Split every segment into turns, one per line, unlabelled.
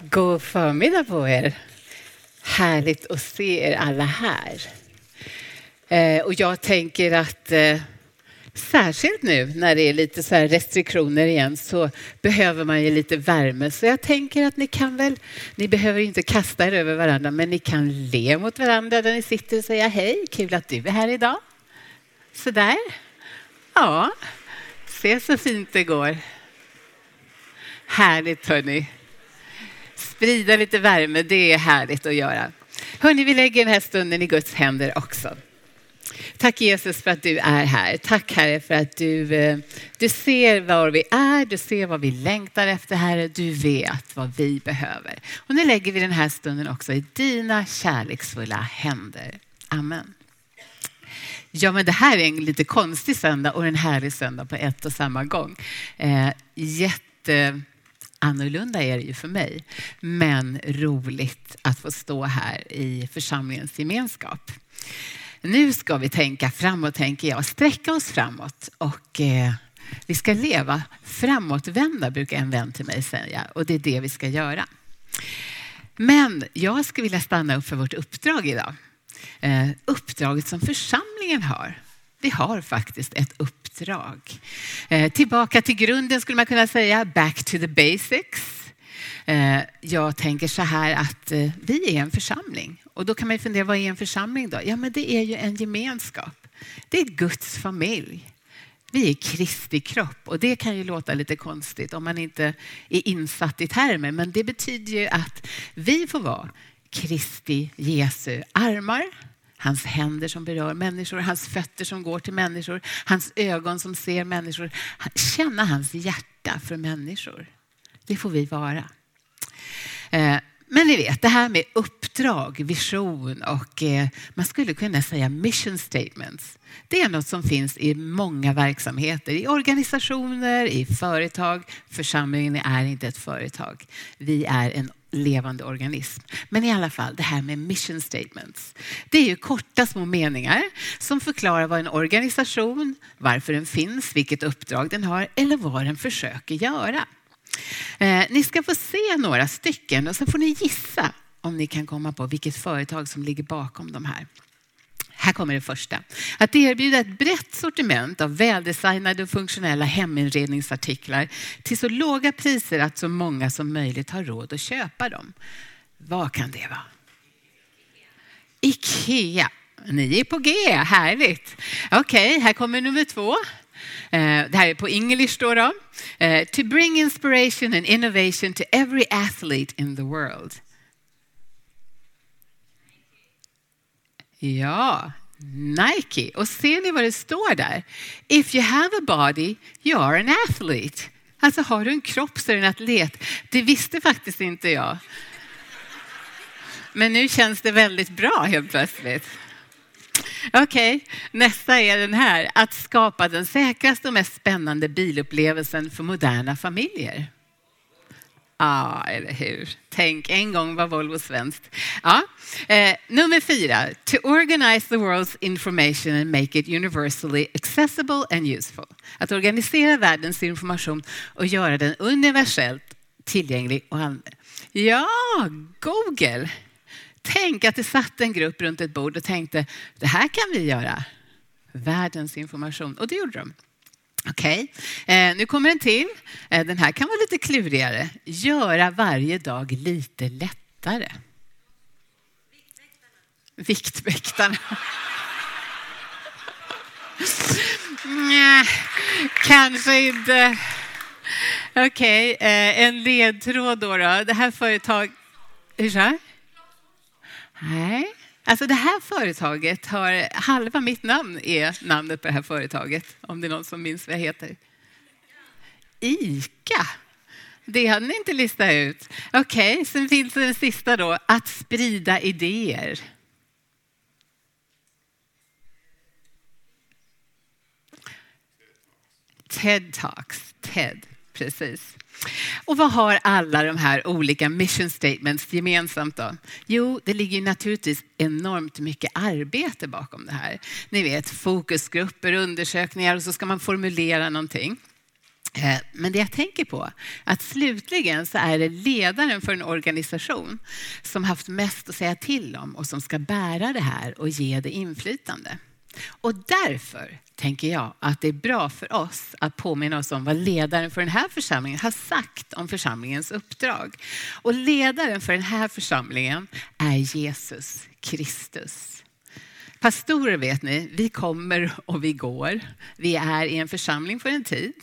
God förmiddag på er. Härligt att se er alla här. Eh, och jag tänker att eh, särskilt nu när det är lite så restriktioner igen så behöver man ju lite värme. Så jag tänker att ni kan väl, ni behöver inte kasta er över varandra, men ni kan le mot varandra där ni sitter och säga hej, kul att du är här idag. Så där. Ja, se så fint det går. Härligt hörni. Sprida lite värme, det är härligt att göra. Hörni, vi lägger den här stunden i Guds händer också. Tack Jesus för att du är här. Tack Herre för att du, eh, du ser var vi är, du ser vad vi längtar efter Herre. Du vet vad vi behöver. Och nu lägger vi den här stunden också i dina kärleksfulla händer. Amen. Ja, men det här är en lite konstig söndag och en härlig söndag på ett och samma gång. Eh, jätte Annorlunda är det ju för mig, men roligt att få stå här i församlingens gemenskap. Nu ska vi tänka framåt, tänker jag, sträcka oss framåt och eh, vi ska leva framåtvända, brukar en vän till mig säga, och det är det vi ska göra. Men jag skulle vilja stanna upp för vårt uppdrag idag. Eh, uppdraget som församlingen har. Vi har faktiskt ett uppdrag. Eh, tillbaka till grunden skulle man kunna säga, back to the basics. Eh, jag tänker så här att eh, vi är en församling och då kan man fundera, vad är en församling då? Ja, men det är ju en gemenskap. Det är Guds familj. Vi är Kristi kropp och det kan ju låta lite konstigt om man inte är insatt i termer, men det betyder ju att vi får vara Kristi Jesu armar, Hans händer som berör människor, hans fötter som går till människor, hans ögon som ser människor. Känna hans hjärta för människor. Det får vi vara. Eh, men ni vet, det här med uppdrag, vision och eh, man skulle kunna säga mission statements. Det är något som finns i många verksamheter, i organisationer, i företag. Församlingen är inte ett företag. Vi är en levande organism. Men i alla fall, det här med mission statements. Det är ju korta små meningar som förklarar vad en organisation, varför den finns, vilket uppdrag den har eller vad den försöker göra. Eh, ni ska få se några stycken och så får ni gissa om ni kan komma på vilket företag som ligger bakom de här. Här kommer det första. Att erbjuda ett brett sortiment av väldesignade och funktionella heminredningsartiklar till så låga priser att så många som möjligt har råd att köpa dem. Vad kan det vara? Ikea. Ni är på G, härligt. Okej, okay, här kommer nummer två. Eh, det här är på English då. då. Eh, to bring inspiration and innovation to every athlete in the world. Ja, Nike. Och ser ni vad det står där? If you have a body, you are an athlete. Alltså har du en kropp så är du en atlet. Det visste faktiskt inte jag. Men nu känns det väldigt bra helt plötsligt. Okej, okay. nästa är den här. Att skapa den säkraste och mest spännande bilupplevelsen för moderna familjer. Ja, eller hur? Tänk, en gång var Volvo svenskt. Ah. Eh, nummer fyra, to organize the world's information and make it universally accessible and useful. Att organisera världens information och göra den universellt tillgänglig och använd. Ja, Google. Tänk att det satt en grupp runt ett bord och tänkte, det här kan vi göra. Världens information. Och det gjorde de. Okej, okay. eh, nu kommer en till. Eh, den här kan vara lite klurigare. Göra varje dag lite lättare. Viktväktarna. Nej, kanske inte. Okej, okay. eh, en ledtråd då, då. Det här företag... Hur så? Nej. Alltså det här företaget har, halva mitt namn är namnet på det här företaget, om det är någon som minns vad jag heter. ICA. Det hade ni inte listat ut. Okej, okay, sen finns det den sista då, att sprida idéer. TED Talks, TED, precis. Och vad har alla de här olika mission statements gemensamt då? Jo, det ligger naturligtvis enormt mycket arbete bakom det här. Ni vet fokusgrupper, undersökningar och så ska man formulera någonting. Eh, men det jag tänker på, att slutligen så är det ledaren för en organisation som haft mest att säga till om och som ska bära det här och ge det inflytande. Och därför tänker jag att det är bra för oss att påminna oss om vad ledaren för den här församlingen har sagt om församlingens uppdrag. Och ledaren för den här församlingen är Jesus Kristus. Pastorer vet ni, vi kommer och vi går. Vi är i en församling för en tid.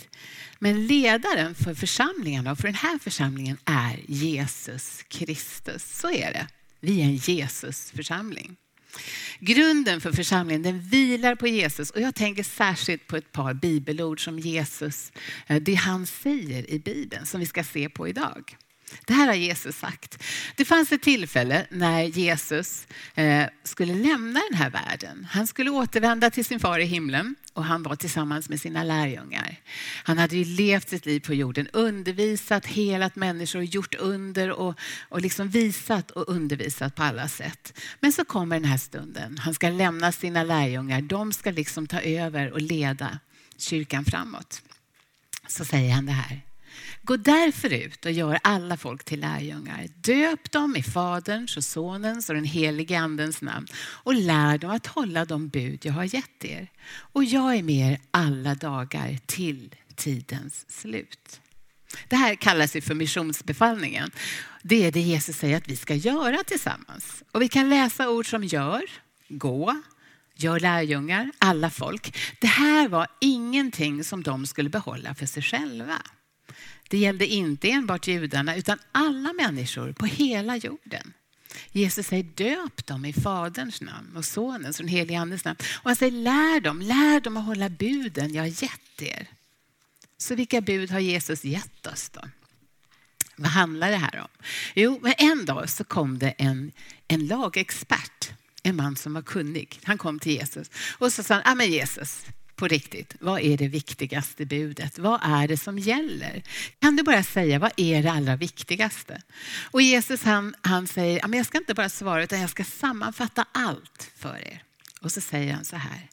Men ledaren för församlingen och för den här församlingen är Jesus Kristus. Så är det. Vi är en Jesus-församling. Grunden för församlingen den vilar på Jesus och jag tänker särskilt på ett par bibelord som Jesus, eh, det han säger i Bibeln som vi ska se på idag. Det här har Jesus sagt. Det fanns ett tillfälle när Jesus eh, skulle lämna den här världen. Han skulle återvända till sin far i himlen och han var tillsammans med sina lärjungar. Han hade ju levt sitt liv på jorden, undervisat, helat människor, gjort under och, och liksom visat och undervisat på alla sätt. Men så kommer den här stunden. Han ska lämna sina lärjungar. De ska liksom ta över och leda kyrkan framåt. Så säger han det här. Gå därför ut och gör alla folk till lärjungar. Döp dem i Faderns och Sonens och den helige Andens namn och lär dem att hålla de bud jag har gett er. Och jag är med er alla dagar till tidens slut. Det här kallas ju för missionsbefallningen. Det är det Jesus säger att vi ska göra tillsammans. Och vi kan läsa ord som gör, gå, gör lärjungar, alla folk. Det här var ingenting som de skulle behålla för sig själva. Det gällde inte enbart judarna utan alla människor på hela jorden. Jesus säger döp dem i Faderns namn och Sonens och den helige Andens namn. Och han säger lär dem, lär dem att hålla buden jag har gett er. Så vilka bud har Jesus gett oss då? Vad handlar det här om? Jo, men en dag så kom det en, en lagexpert, en man som var kunnig. Han kom till Jesus och så sa han, ah, men Jesus, på riktigt, vad är det viktigaste budet? Vad är det som gäller? Kan du bara säga, vad är det allra viktigaste? Och Jesus han, han säger, jag ska inte bara svara utan jag ska sammanfatta allt för er. Och så säger han så här.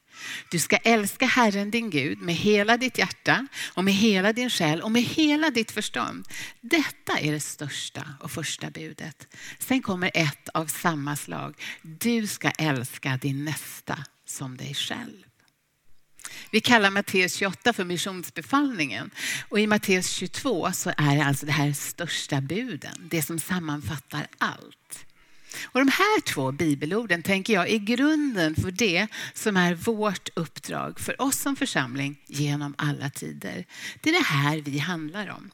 Du ska älska Herren din Gud med hela ditt hjärta och med hela din själ och med hela ditt förstånd. Detta är det största och första budet. Sen kommer ett av samma slag. Du ska älska din nästa som dig själv. Vi kallar Matteus 28 för missionsbefallningen. Och i Matteus 22 så är det alltså det här största buden, det som sammanfattar allt. Och de här två bibelorden tänker jag är grunden för det som är vårt uppdrag för oss som församling genom alla tider. Det är det här vi handlar om.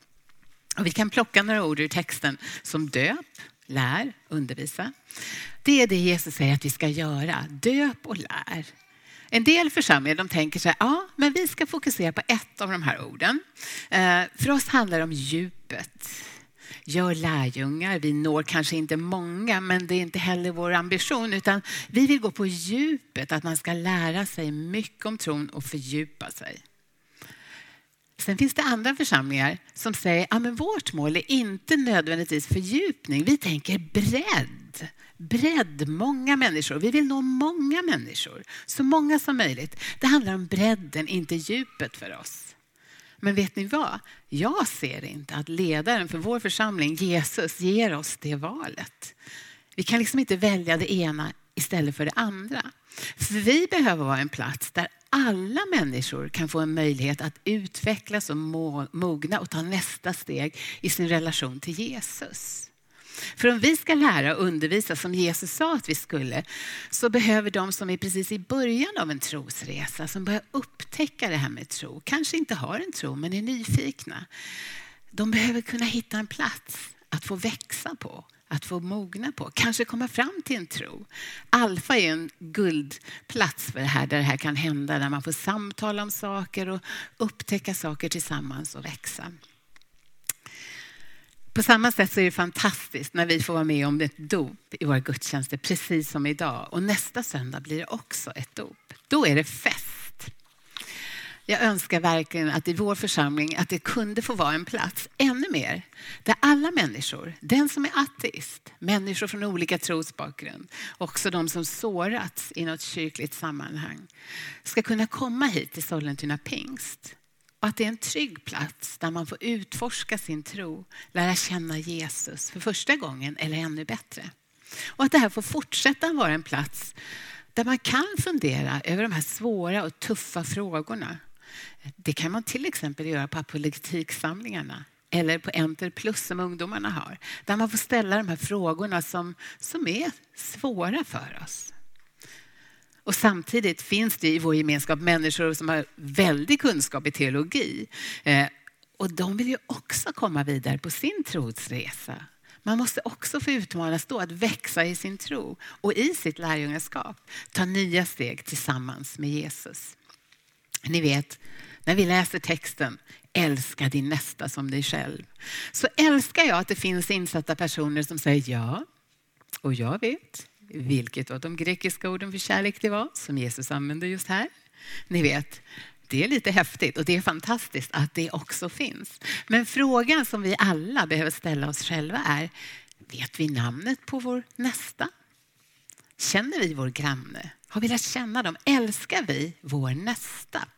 Och vi kan plocka några ord ur texten som döp, lär, undervisa. Det är det Jesus säger att vi ska göra. Döp och lär. En del församlingar de tänker så här, ja, men vi ska fokusera på ett av de här orden. Eh, för oss handlar det om djupet. Gör lärjungar. Vi når kanske inte många, men det är inte heller vår ambition, utan vi vill gå på djupet, att man ska lära sig mycket om tron och fördjupa sig. Sen finns det andra församlingar som säger att vårt mål är inte nödvändigtvis fördjupning. Vi tänker bredd bredd, många människor. Vi vill nå många människor, så många som möjligt. Det handlar om bredden, inte djupet för oss. Men vet ni vad? Jag ser inte att ledaren för vår församling, Jesus, ger oss det valet. Vi kan liksom inte välja det ena istället för det andra. För vi behöver vara en plats där alla människor kan få en möjlighet att utvecklas och mogna och ta nästa steg i sin relation till Jesus. För om vi ska lära och undervisa som Jesus sa att vi skulle, så behöver de som är precis i början av en trosresa, som börjar upptäcka det här med tro, kanske inte har en tro men är nyfikna. De behöver kunna hitta en plats att få växa på, att få mogna på, kanske komma fram till en tro. Alfa är en guldplats för det här, där det här kan hända, där man får samtala om saker och upptäcka saker tillsammans och växa. På samma sätt så är det fantastiskt när vi får vara med om ett dop i våra gudstjänster, precis som idag. Och nästa söndag blir det också ett dop. Då är det fest. Jag önskar verkligen att i vår församling att det kunde få vara en plats ännu mer där alla människor, den som är ateist, människor från olika trosbakgrund, också de som sårats i något kyrkligt sammanhang, ska kunna komma hit till Sollentuna pingst och att det är en trygg plats där man får utforska sin tro, lära känna Jesus för första gången eller ännu bättre. Och att det här får fortsätta vara en plats där man kan fundera över de här svåra och tuffa frågorna. Det kan man till exempel göra på apologetiksamlingarna eller på Enter Plus som ungdomarna har. Där man får ställa de här frågorna som, som är svåra för oss. Och samtidigt finns det i vår gemenskap människor som har väldig kunskap i teologi. Eh, och de vill ju också komma vidare på sin trosresa. Man måste också få utmanas då att växa i sin tro och i sitt lärjungaskap ta nya steg tillsammans med Jesus. Ni vet, när vi läser texten älska din nästa som dig själv så älskar jag att det finns insatta personer som säger ja, och jag vet vilket av de grekiska orden för kärlek det var som Jesus använde just här. Ni vet, det är lite häftigt och det är fantastiskt att det också finns. Men frågan som vi alla behöver ställa oss själva är, vet vi namnet på vår nästa? Känner vi vår granne? Har vi lärt känna dem? Älskar vi vår nästa?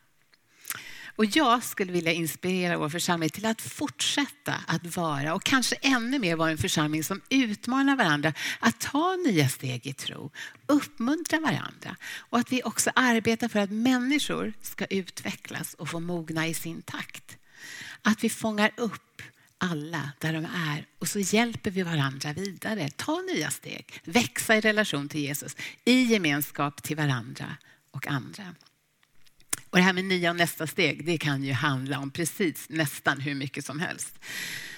Och jag skulle vilja inspirera vår församling till att fortsätta att vara och kanske ännu mer vara en församling som utmanar varandra att ta nya steg i tro, uppmuntra varandra och att vi också arbetar för att människor ska utvecklas och få mogna i sin takt. Att vi fångar upp alla där de är och så hjälper vi varandra vidare. Ta nya steg, växa i relation till Jesus, i gemenskap till varandra och andra. Och det här med nya och nästa steg, det kan ju handla om precis nästan hur mycket som helst.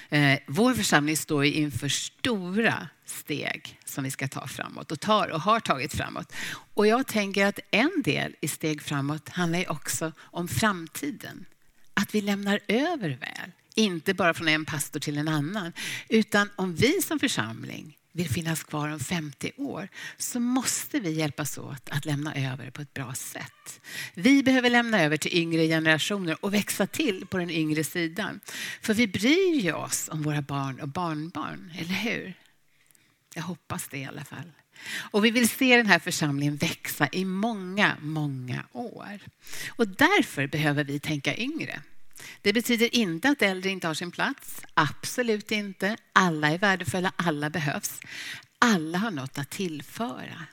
Eh, vår församling står inför stora steg som vi ska ta framåt och tar och har tagit framåt. Och jag tänker att en del i steg framåt handlar ju också om framtiden. Att vi lämnar över väl, inte bara från en pastor till en annan, utan om vi som församling vill finnas kvar om 50 år så måste vi hjälpas åt att lämna över på ett bra sätt. Vi behöver lämna över till yngre generationer och växa till på den yngre sidan. För vi bryr ju oss om våra barn och barnbarn, eller hur? Jag hoppas det i alla fall. Och vi vill se den här församlingen växa i många, många år. Och därför behöver vi tänka yngre. Det betyder inte att äldre inte har sin plats. Absolut inte. Alla är värdefulla, alla behövs. Alla har något att tillföra.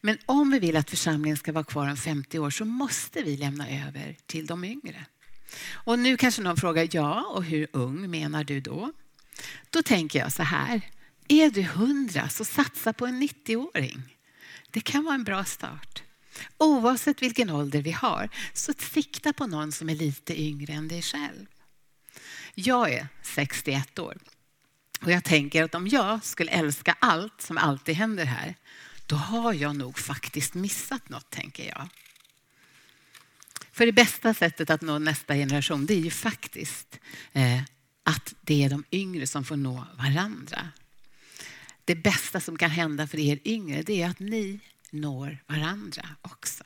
Men om vi vill att församlingen ska vara kvar om 50 år så måste vi lämna över till de yngre. Och nu kanske någon frågar, ja, och hur ung menar du då? Då tänker jag så här, är du 100 så satsa på en 90-åring. Det kan vara en bra start. Oavsett vilken ålder vi har, så sikta på någon som är lite yngre än dig själv. Jag är 61 år och jag tänker att om jag skulle älska allt som alltid händer här, då har jag nog faktiskt missat något, tänker jag. För det bästa sättet att nå nästa generation, det är ju faktiskt eh, att det är de yngre som får nå varandra. Det bästa som kan hända för er yngre, det är att ni når varandra också.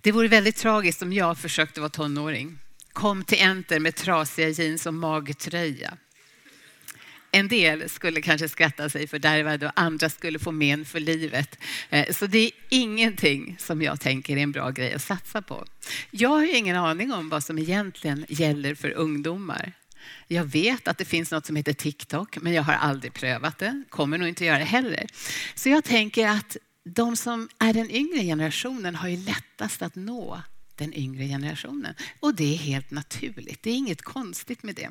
Det vore väldigt tragiskt om jag försökte vara tonåring. Kom till Enter med trasiga jeans och magtröja. En del skulle kanske skratta sig fördärvade och andra skulle få men för livet. Eh, så det är ingenting som jag tänker är en bra grej att satsa på. Jag har ingen aning om vad som egentligen gäller för ungdomar. Jag vet att det finns något som heter TikTok, men jag har aldrig prövat det. Kommer nog inte göra det heller. Så jag tänker att de som är den yngre generationen har ju lättast att nå den yngre generationen. Och det är helt naturligt. Det är inget konstigt med det.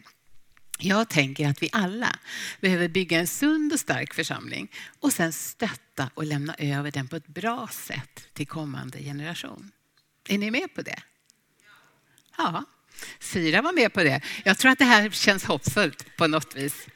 Jag tänker att vi alla behöver bygga en sund och stark församling och sen stötta och lämna över den på ett bra sätt till kommande generation. Är ni med på det? Ja, Syra var med på det. Jag tror att det här känns hoppfullt på något vis.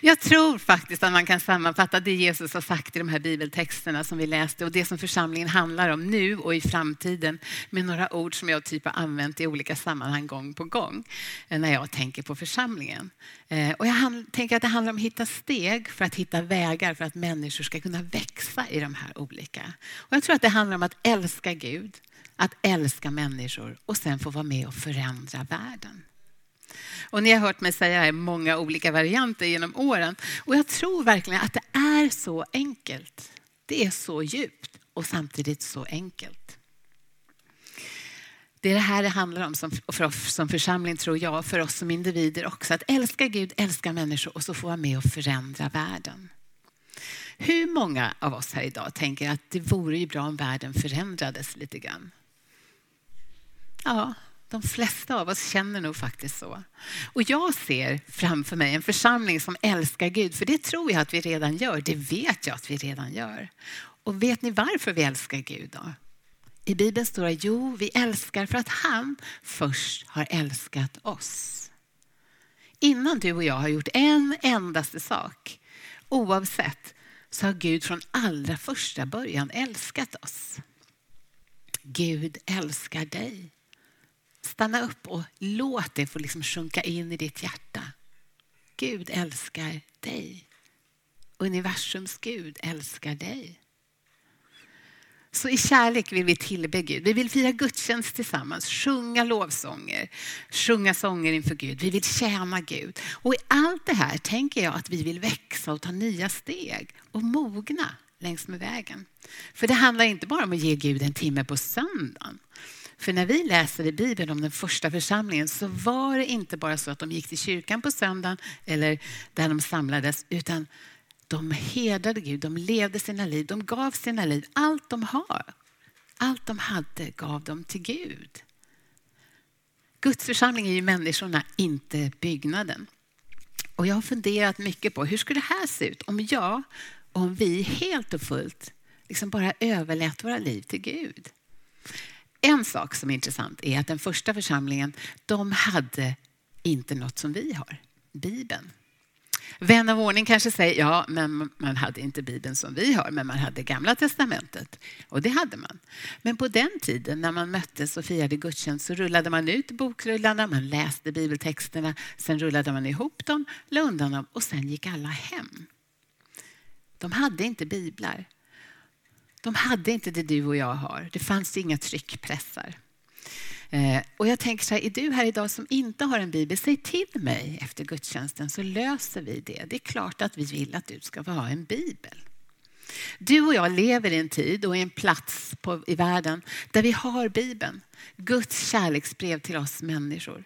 Jag tror faktiskt att man kan sammanfatta det Jesus har sagt i de här bibeltexterna som vi läste och det som församlingen handlar om nu och i framtiden med några ord som jag typ har använt i olika sammanhang gång på gång eh, när jag tänker på församlingen. Eh, och jag tänker att det handlar om att hitta steg för att hitta vägar för att människor ska kunna växa i de här olika. Och jag tror att det handlar om att älska Gud, att älska människor och sen få vara med och förändra världen. Och ni har hört mig säga här många olika varianter genom åren. Och jag tror verkligen att det är så enkelt. Det är så djupt och samtidigt så enkelt. Det är det här det handlar om som, för oss som församling, tror jag, för oss som individer också. Att älska Gud, älska människor och så få vara med och förändra världen. Hur många av oss här idag tänker att det vore ju bra om världen förändrades lite grann? Ja, de flesta av oss känner nog faktiskt så. Och jag ser framför mig en församling som älskar Gud, för det tror jag att vi redan gör. Det vet jag att vi redan gör. Och vet ni varför vi älskar Gud då? I Bibeln står det, jo, vi älskar för att han först har älskat oss. Innan du och jag har gjort en endaste sak, oavsett, så har Gud från allra första början älskat oss. Gud älskar dig. Stanna upp och låt det få liksom sjunka in i ditt hjärta. Gud älskar dig. Universums Gud älskar dig. Så i kärlek vill vi tillbe Gud. Vi vill fira gudstjänst tillsammans, sjunga lovsånger, sjunga sånger inför Gud. Vi vill tjäna Gud. Och i allt det här tänker jag att vi vill växa och ta nya steg och mogna längs med vägen. För det handlar inte bara om att ge Gud en timme på söndagen. För när vi läser i Bibeln om den första församlingen så var det inte bara så att de gick till kyrkan på söndagen eller där de samlades, utan de hedrade Gud, de levde sina liv, de gav sina liv. Allt de har, allt de hade gav de till Gud. Guds församling är ju människorna, inte byggnaden. Och jag har funderat mycket på hur skulle det här se ut om jag om vi helt och fullt liksom bara överlät våra liv till Gud. En sak som är intressant är att den första församlingen, de hade inte något som vi har, Bibeln. Vän av ordning kanske säger, ja, men man hade inte Bibeln som vi har, men man hade Gamla Testamentet. Och det hade man. Men på den tiden när man möttes och firade gudstjänst så rullade man ut bokrullarna, man läste bibeltexterna, sen rullade man ihop dem, la undan dem och sen gick alla hem. De hade inte biblar. De hade inte det du och jag har. Det fanns inga tryckpressar. Eh, och jag tänker så här, är du här idag som inte har en bibel, säg till mig efter gudstjänsten så löser vi det. Det är klart att vi vill att du ska få ha en bibel. Du och jag lever i en tid och i en plats på, i världen där vi har Bibeln. Guds kärleksbrev till oss människor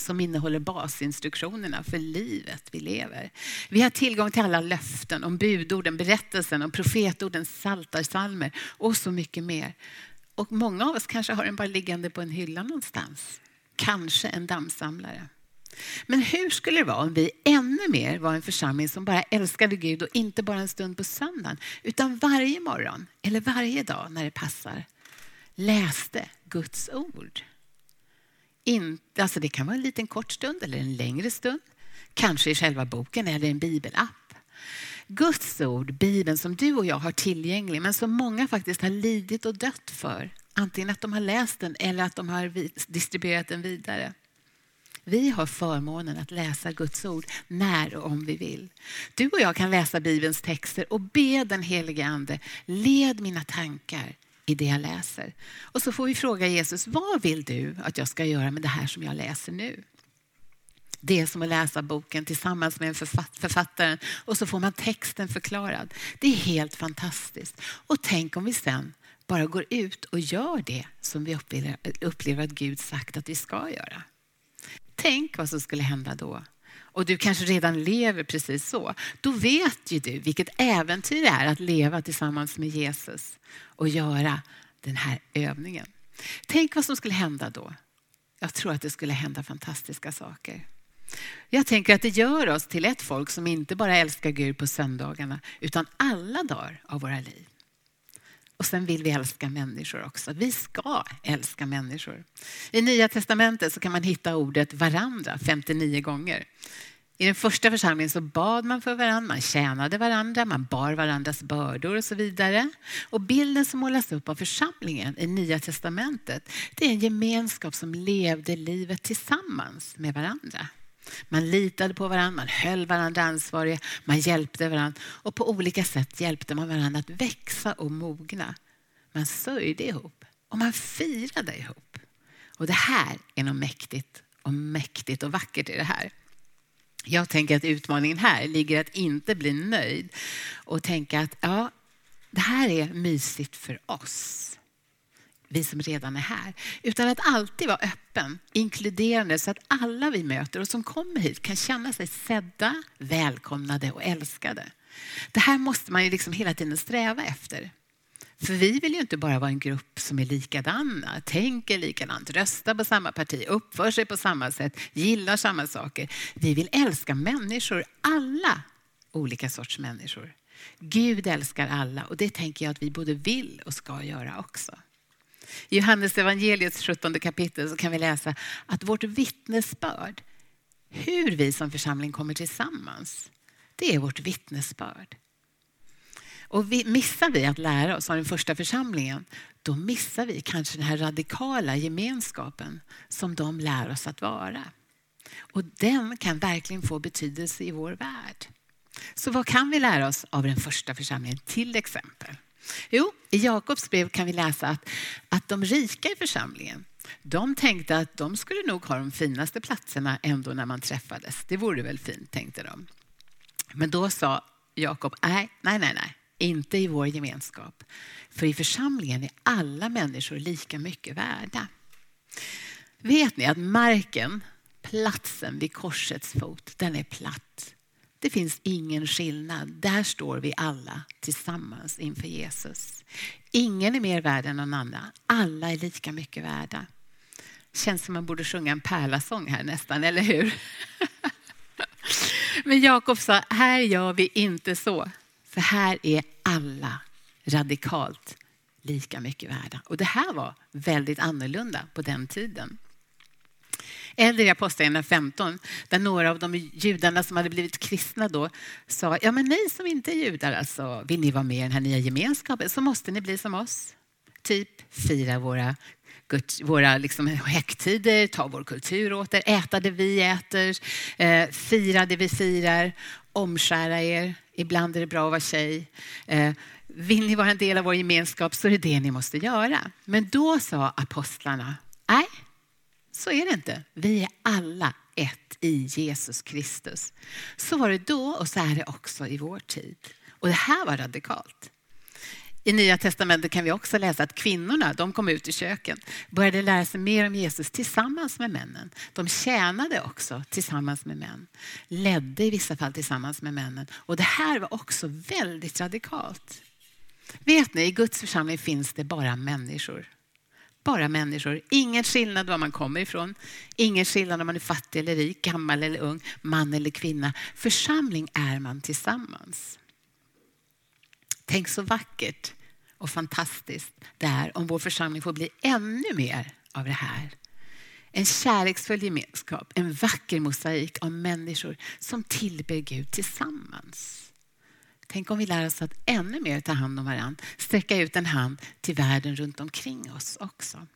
som innehåller basinstruktionerna för livet vi lever. Vi har tillgång till alla löften om budorden, berättelsen, om profetorden, saltarsalmer och så mycket mer. Och många av oss kanske har den bara liggande på en hylla någonstans. Kanske en dammsamlare. Men hur skulle det vara om vi ännu mer var en församling som bara älskade Gud och inte bara en stund på söndagen, utan varje morgon eller varje dag när det passar läste Guds ord. In, alltså det kan vara en liten kort stund eller en längre stund. Kanske i själva boken eller en bibelapp. Guds ord, Bibeln som du och jag har tillgänglig men som många faktiskt har lidit och dött för. Antingen att de har läst den eller att de har distribuerat den vidare. Vi har förmånen att läsa Guds ord när och om vi vill. Du och jag kan läsa Bibelns texter och be den helige Ande, led mina tankar i det jag läser. Och så får vi fråga Jesus, vad vill du att jag ska göra med det här som jag läser nu? Det är som att läsa boken tillsammans med en författaren och så får man texten förklarad. Det är helt fantastiskt. Och tänk om vi sen bara går ut och gör det som vi upplever, upplever att Gud sagt att vi ska göra. Tänk vad som skulle hända då. Och du kanske redan lever precis så. Då vet ju du vilket äventyr det är att leva tillsammans med Jesus och göra den här övningen. Tänk vad som skulle hända då. Jag tror att det skulle hända fantastiska saker. Jag tänker att det gör oss till ett folk som inte bara älskar Gud på söndagarna utan alla dagar av våra liv. Och sen vill vi älska människor också. Vi ska älska människor. I Nya Testamentet så kan man hitta ordet varandra 59 gånger. I den första församlingen så bad man för varandra, man tjänade varandra, man bar varandras bördor och så vidare. Och bilden som målas upp av församlingen i Nya Testamentet, det är en gemenskap som levde livet tillsammans med varandra. Man litade på varandra, man höll varandra ansvariga, man hjälpte varandra och på olika sätt hjälpte man varandra att växa och mogna. Man sörjde ihop och man firade ihop. Och det här är något mäktigt och mäktigt och vackert i det här. Jag tänker att utmaningen här ligger att inte bli nöjd och tänka att ja, det här är mysigt för oss vi som redan är här, utan att alltid vara öppen, inkluderande så att alla vi möter och som kommer hit kan känna sig sedda, välkomnade och älskade. Det här måste man ju liksom hela tiden sträva efter. För vi vill ju inte bara vara en grupp som är likadana, tänker likadant, röstar på samma parti, uppför sig på samma sätt, gillar samma saker. Vi vill älska människor, alla olika sorts människor. Gud älskar alla och det tänker jag att vi både vill och ska göra också. I Johannes evangeliets 17 kapitel så kan vi läsa att vårt vittnesbörd, hur vi som församling kommer tillsammans, det är vårt vittnesbörd. Och vi, missar vi att lära oss av den första församlingen, då missar vi kanske den här radikala gemenskapen som de lär oss att vara. Och den kan verkligen få betydelse i vår värld. Så vad kan vi lära oss av den första församlingen till exempel? Jo, i Jakobs brev kan vi läsa att, att de rika i församlingen, de tänkte att de skulle nog ha de finaste platserna ändå när man träffades. Det vore väl fint, tänkte de. Men då sa Jakob, nej, nej, nej, nej, inte i vår gemenskap. För i församlingen är alla människor lika mycket värda. Vet ni att marken, platsen vid korsets fot, den är platt. Det finns ingen skillnad. Där står vi alla tillsammans inför Jesus. Ingen är mer värd än någon annan. Alla är lika mycket värda. Känns som man borde sjunga en pärlasång här nästan, eller hur? Men Jakob sa, här gör vi inte så. För här är alla radikalt lika mycket värda. Och det här var väldigt annorlunda på den tiden. Eller i Apostlagärningarna 15, där några av de judarna som hade blivit kristna då sa, ja men ni som inte är judar, alltså, vill ni vara med i den här nya gemenskapen så måste ni bli som oss. Typ fira våra, våra liksom högtider, ta vår kultur åter, äta det vi äter, eh, fira det vi firar, omskära er. Ibland är det bra att vara tjej. Eh, vill ni vara en del av vår gemenskap så är det det ni måste göra. Men då sa apostlarna, nej, så är det inte. Vi är alla ett i Jesus Kristus. Så var det då och så är det också i vår tid. Och det här var radikalt. I Nya Testamentet kan vi också läsa att kvinnorna de kom ut i köken, började lära sig mer om Jesus tillsammans med männen. De tjänade också tillsammans med män, ledde i vissa fall tillsammans med männen. Och det här var också väldigt radikalt. Vet ni, i Guds församling finns det bara människor. Bara människor. Ingen skillnad var man kommer ifrån. Ingen skillnad om man är fattig eller rik, gammal eller ung, man eller kvinna. Församling är man tillsammans. Tänk så vackert och fantastiskt det är om vår församling får bli ännu mer av det här. En kärleksfull gemenskap, en vacker mosaik av människor som tillber Gud tillsammans. Tänk om vi lär oss att ännu mer ta hand om varandra, sträcka ut en hand till världen runt omkring oss också.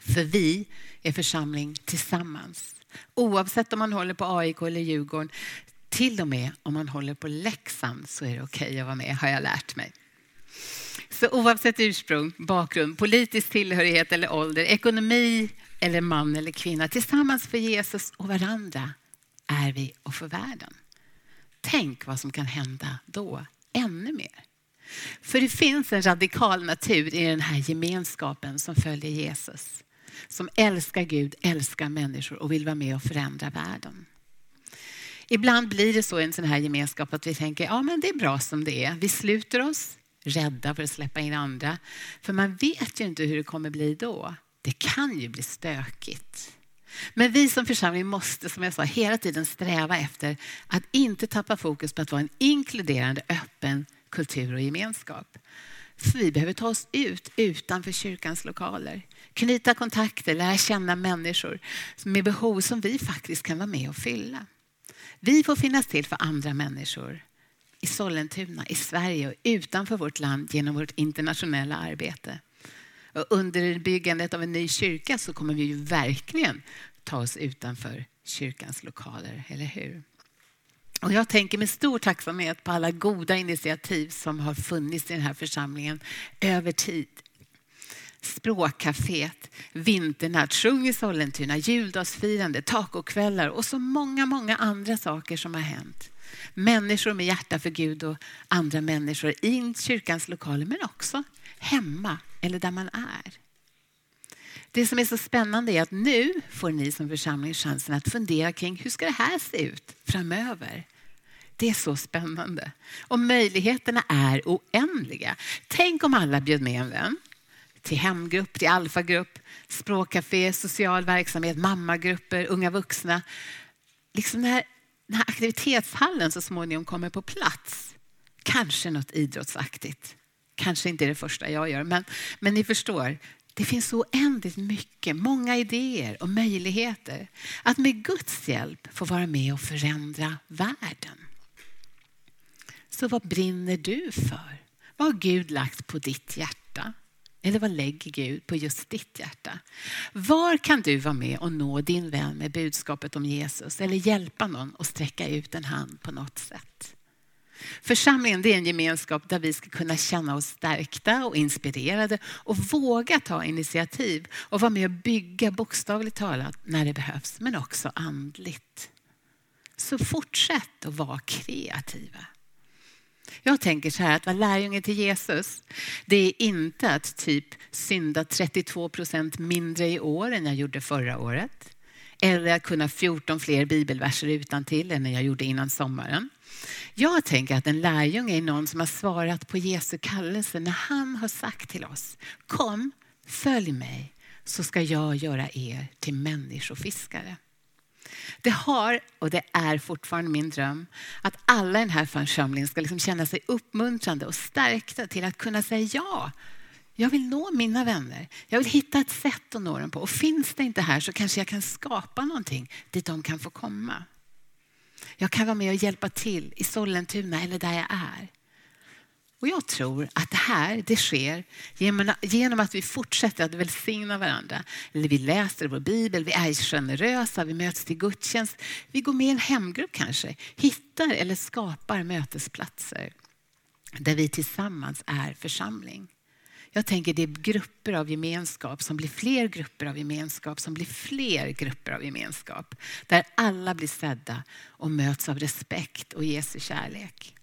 För vi är församling tillsammans. Oavsett om man håller på AIK eller Djurgården, till och med om man håller på Leksand så är det okej okay att vara med, har jag lärt mig. Så oavsett ursprung, bakgrund, politisk tillhörighet eller ålder, ekonomi eller man eller kvinna, tillsammans för Jesus och varandra är vi och för världen. Tänk vad som kan hända då, ännu mer. För det finns en radikal natur i den här gemenskapen som följer Jesus. Som älskar Gud, älskar människor och vill vara med och förändra världen. Ibland blir det så i en sån här gemenskap att vi tänker, ja men det är bra som det är. Vi sluter oss, rädda för att släppa in andra. För man vet ju inte hur det kommer bli då. Det kan ju bli stökigt. Men vi som församling måste, som jag sa, hela tiden sträva efter att inte tappa fokus på att vara en inkluderande, öppen kultur och gemenskap. För vi behöver ta oss ut utanför kyrkans lokaler. Knyta kontakter, lära känna människor med behov som vi faktiskt kan vara med och fylla. Vi får finnas till för andra människor i Sollentuna, i Sverige och utanför vårt land genom vårt internationella arbete. Och under byggandet av en ny kyrka så kommer vi ju verkligen ta oss utanför kyrkans lokaler, eller hur? Och jag tänker med stor tacksamhet på alla goda initiativ som har funnits i den här församlingen över tid. Språkcaféet, vinternatt, sjung i Sollentuna, juldagsfirande, tacokvällar och så många, många andra saker som har hänt. Människor med hjärta för Gud och andra människor i kyrkans lokaler men också hemma eller där man är Det som är så spännande är att nu får ni som församling chansen att fundera kring hur ska det här se ut framöver? Det är så spännande. Och möjligheterna är oändliga. Tänk om alla bjöd med en vän till hemgrupp, till alfagrupp, språkcafé, social verksamhet, mammagrupper, unga vuxna. Liksom när den här aktivitetshallen så småningom kommer på plats. Kanske något idrottsaktigt. Kanske inte är det första jag gör, men, men ni förstår. Det finns så oändligt mycket, många idéer och möjligheter att med Guds hjälp få vara med och förändra världen. Så vad brinner du för? Vad har Gud lagt på ditt hjärta? Eller vad lägger Gud på just ditt hjärta? Var kan du vara med och nå din vän med budskapet om Jesus eller hjälpa någon att sträcka ut en hand på något sätt? Församlingen är en gemenskap där vi ska kunna känna oss stärkta och inspirerade och våga ta initiativ och vara med och bygga bokstavligt talat när det behövs, men också andligt. Så fortsätt att vara kreativa. Jag tänker så här att vara lärjunge till Jesus, det är inte att typ synda 32 procent mindre i år än jag gjorde förra året. Eller att kunna 14 fler bibelverser utan till än jag gjorde innan sommaren. Jag tänker att en lärjunge är någon som har svarat på Jesu kallelse när han har sagt till oss, kom, följ mig så ska jag göra er till människofiskare. Det har, och det är fortfarande min dröm, att alla i den här församlingen ska liksom känna sig uppmuntrande och stärkta till att kunna säga ja. Jag vill nå mina vänner. Jag vill hitta ett sätt att nå dem på. Och finns det inte här så kanske jag kan skapa någonting dit de kan få komma. Jag kan vara med och hjälpa till i Sollentuna eller där jag är. Och jag tror att det här det sker genom att vi fortsätter att välsigna varandra. Eller vi läser vår bibel, vi är generösa, vi möts till gudstjänst. Vi går med i en hemgrupp kanske, hittar eller skapar mötesplatser där vi tillsammans är församling. Jag tänker det är grupper av gemenskap som blir fler grupper av gemenskap som blir fler grupper av gemenskap. Där alla blir sedda och möts av respekt och Jesu kärlek.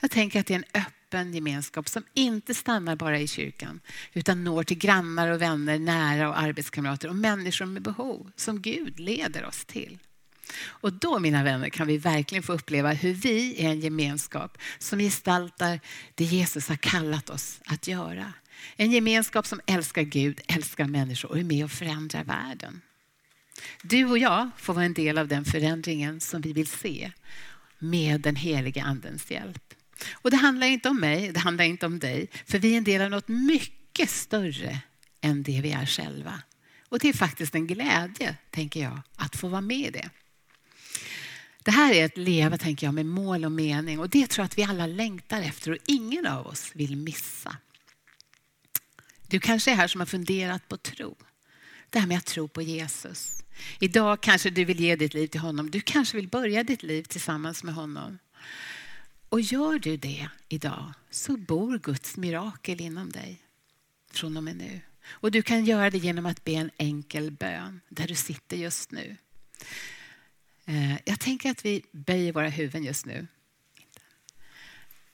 Jag tänker att det är en öppen gemenskap som inte stannar bara i kyrkan utan når till grannar och vänner, nära och arbetskamrater och människor med behov som Gud leder oss till. Och då, mina vänner, kan vi verkligen få uppleva hur vi är en gemenskap som gestaltar det Jesus har kallat oss att göra. En gemenskap som älskar Gud, älskar människor och är med och förändrar världen. Du och jag får vara en del av den förändringen som vi vill se med den heliga andens hjälp. Och det handlar inte om mig, det handlar inte om dig, för vi är en del av något mycket större än det vi är själva. Och det är faktiskt en glädje, tänker jag, att få vara med i det. Det här är ett leva, tänker jag, med mål och mening och det tror jag att vi alla längtar efter och ingen av oss vill missa. Du kanske är här som har funderat på tro. Det här med att tro på Jesus. Idag kanske du vill ge ditt liv till honom. Du kanske vill börja ditt liv tillsammans med honom. Och gör du det idag så bor Guds mirakel inom dig från och med nu. Och du kan göra det genom att be en enkel bön där du sitter just nu. Eh, jag tänker att vi böjer våra huvuden just nu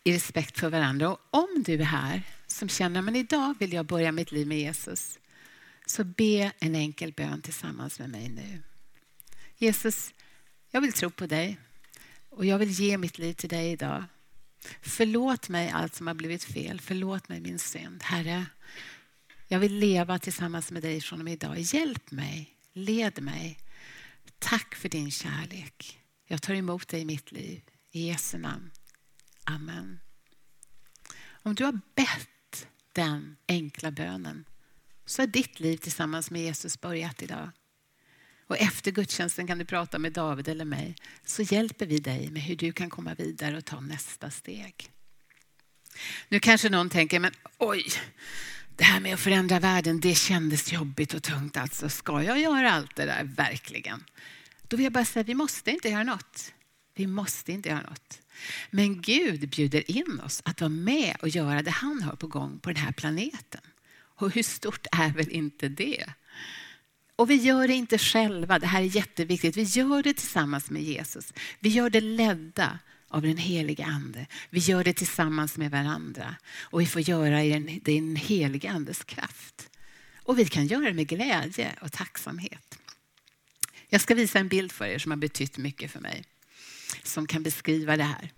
i respekt för varandra. Och om du är här som känner att idag vill jag börja mitt liv med Jesus så be en enkel bön tillsammans med mig nu. Jesus, jag vill tro på dig och jag vill ge mitt liv till dig idag. Förlåt mig allt som har blivit fel. Förlåt mig min synd. Herre, jag vill leva tillsammans med dig från och med idag. Hjälp mig, led mig. Tack för din kärlek. Jag tar emot dig i mitt liv. I Jesu namn. Amen. Om du har bett den enkla bönen så har ditt liv tillsammans med Jesus börjat idag. Och efter gudstjänsten kan du prata med David eller mig så hjälper vi dig med hur du kan komma vidare och ta nästa steg. Nu kanske någon tänker, men oj, det här med att förändra världen, det kändes jobbigt och tungt. Alltså, ska jag göra allt det där verkligen? Då vill jag bara säga, vi måste inte göra något. Vi måste inte göra något. Men Gud bjuder in oss att vara med och göra det han har på gång på den här planeten. Och hur stort är väl inte det? Och vi gör det inte själva, det här är jätteviktigt. Vi gör det tillsammans med Jesus. Vi gör det ledda av den heliga ande. Vi gör det tillsammans med varandra och vi får göra det i den, heliga andes kraft. Och vi kan göra det med glädje och tacksamhet. Jag ska visa en bild för er som har betytt mycket för mig. Som kan beskriva det här.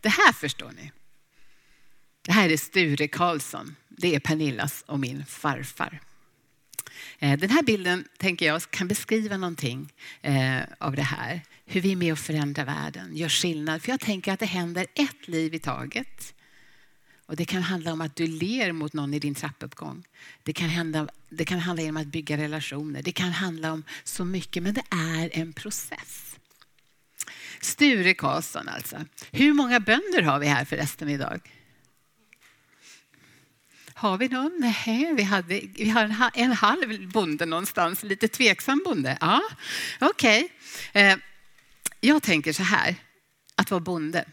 Det här förstår ni. Det här är Sture Karlsson. Det är Pernillas och min farfar. Eh, den här bilden tänker jag kan beskriva någonting eh, av det här. Hur vi är med och förändrar världen, gör skillnad. För jag tänker att det händer ett liv i taget. Och det kan handla om att du ler mot någon i din trappuppgång. Det kan, hända, det kan handla om att bygga relationer. Det kan handla om så mycket, men det är en process. Sture Karlsson alltså. Hur många bönder har vi här förresten idag? Har vi någon? Nej, vi, hade, vi har en, halv bonde någonstans, lite tveksam bonde. Ja, Okej. Okay. Jag tänker så här, att vara bonde,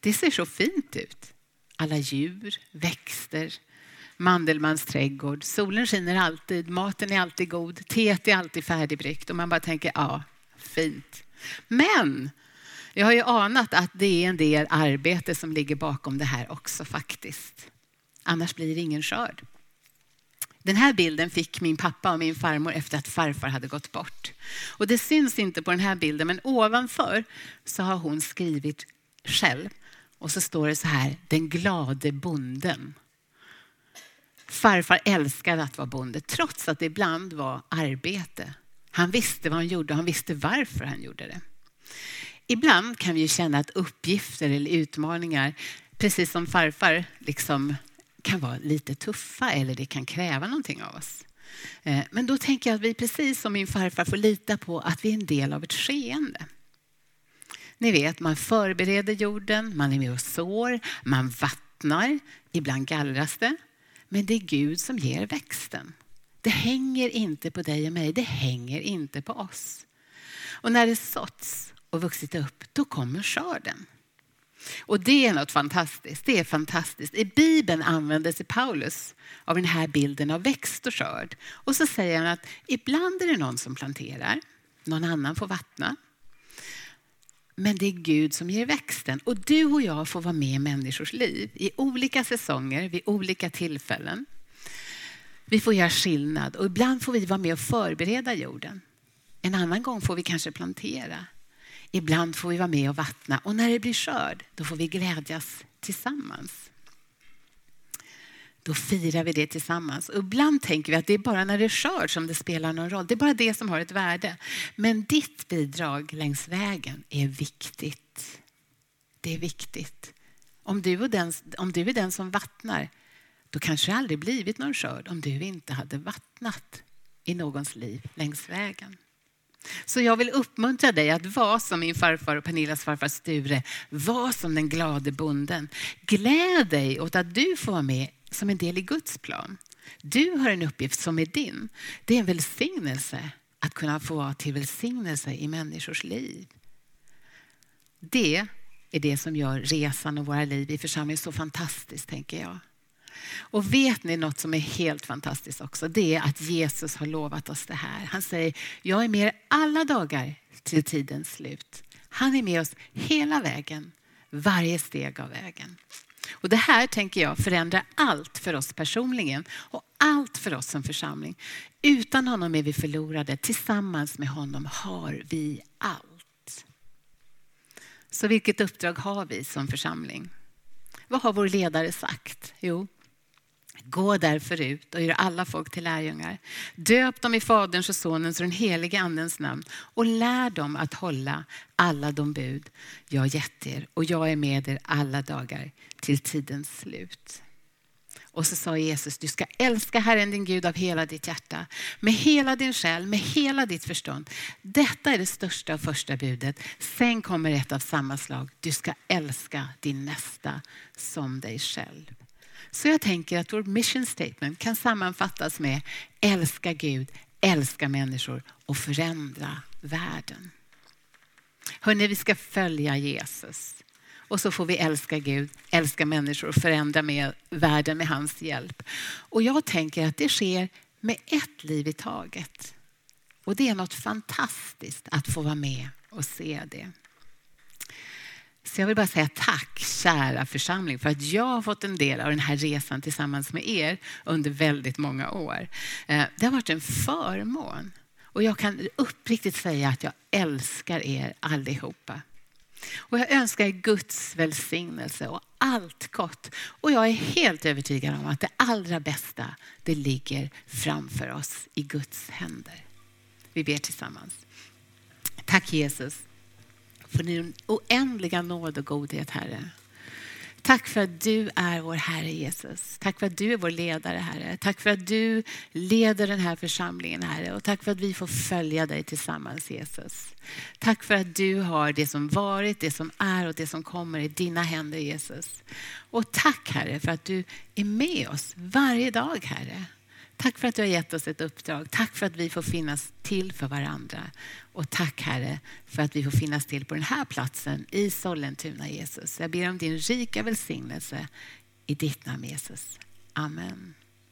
det ser så fint ut. Alla djur, växter, Mandelmans trädgård. Solen skiner alltid, maten är alltid god, teet är alltid färdigbryggt och man bara tänker ja, fint. Men jag har ju anat att det är en del arbete som ligger bakom det här också faktiskt. Annars blir det ingen skörd. Den här bilden fick min pappa och min farmor efter att farfar hade gått bort. Och det syns inte på den här bilden, men ovanför så har hon skrivit själv. Och så står det så här, den glade bonden. Farfar älskade att vara bonde, trots att det ibland var arbete. Han visste vad han gjorde och han visste varför han gjorde det. Ibland kan vi känna att uppgifter eller utmaningar, precis som farfar, liksom kan vara lite tuffa eller det kan kräva någonting av oss. Eh, men då tänker jag att vi precis som min farfar får lita på att vi är en del av ett skeende. Ni vet, man förbereder jorden, man är med och sår, man vattnar, ibland gallras det. Men det är Gud som ger växten. Det hänger inte på dig och mig, det hänger inte på oss. Och när det såtts och vuxit upp, då kommer skörden. Och det är något fantastiskt. Det är fantastiskt. I Bibeln använder sig Paulus av den här bilden av växt och skörd. Och så säger han att ibland är det någon som planterar, någon annan får vattna. Men det är Gud som ger växten. Och du och jag får vara med i människors liv i olika säsonger, vid olika tillfällen. Vi får göra skillnad och ibland får vi vara med och förbereda jorden. En annan gång får vi kanske plantera. Ibland får vi vara med och vattna och när det blir skörd, då får vi glädjas tillsammans. Då firar vi det tillsammans. Och ibland tänker vi att det är bara när det är skörd som det spelar någon roll. Det är bara det som har ett värde. Men ditt bidrag längs vägen är viktigt. Det är viktigt. Om du, den, om du är den som vattnar, då kanske det aldrig blivit någon skörd om du inte hade vattnat i någons liv längs vägen. Så jag vill uppmuntra dig att vara som min farfar och Pernillas farfar Sture. Var som den glade bonden. Gläd dig åt att du får vara med som en del i Guds plan. Du har en uppgift som är din. Det är en välsignelse att kunna få vara till välsignelse i människors liv. Det är det som gör resan och våra liv i församlingen så fantastiskt, tänker jag. Och vet ni något som är helt fantastiskt också? Det är att Jesus har lovat oss det här. Han säger, jag är med er alla dagar till tidens slut. Han är med oss hela vägen, varje steg av vägen. Och det här tänker jag förändrar allt för oss personligen och allt för oss som församling. Utan honom är vi förlorade. Tillsammans med honom har vi allt. Så vilket uppdrag har vi som församling? Vad har vår ledare sagt? Jo, Gå därför ut och gör alla folk till lärjungar. Döp dem i Faderns och Sonens och den helige Andens namn och lär dem att hålla alla de bud jag gett er och jag är med er alla dagar till tidens slut. Och så sa Jesus, du ska älska Herren din Gud av hela ditt hjärta, med hela din själ, med hela ditt förstånd. Detta är det största och första budet. Sen kommer ett av samma slag. Du ska älska din nästa som dig själv. Så jag tänker att vårt mission statement kan sammanfattas med älska Gud, älska människor och förändra världen. Hörrni, vi ska följa Jesus. Och så får vi älska Gud, älska människor och förändra med världen med hans hjälp. Och jag tänker att det sker med ett liv i taget. Och det är något fantastiskt att få vara med och se det. Så jag vill bara säga tack, kära församling, för att jag har fått en del av den här resan tillsammans med er under väldigt många år. Eh, det har varit en förmån och jag kan uppriktigt säga att jag älskar er allihopa. Och jag önskar er Guds välsignelse och allt gott. Och jag är helt övertygad om att det allra bästa, det ligger framför oss i Guds händer. Vi ber tillsammans. Tack Jesus för din oändliga nåd och godhet, Herre. Tack för att du är vår Herre Jesus. Tack för att du är vår ledare, Herre. Tack för att du leder den här församlingen, Herre. Och tack för att vi får följa dig tillsammans, Jesus. Tack för att du har det som varit, det som är och det som kommer i dina händer, Jesus. Och tack, Herre, för att du är med oss varje dag, Herre. Tack för att du har gett oss ett uppdrag. Tack för att vi får finnas till för varandra. Och tack Herre för att vi får finnas till på den här platsen i Sollentuna Jesus. Jag ber om din rika välsignelse i ditt namn Jesus. Amen.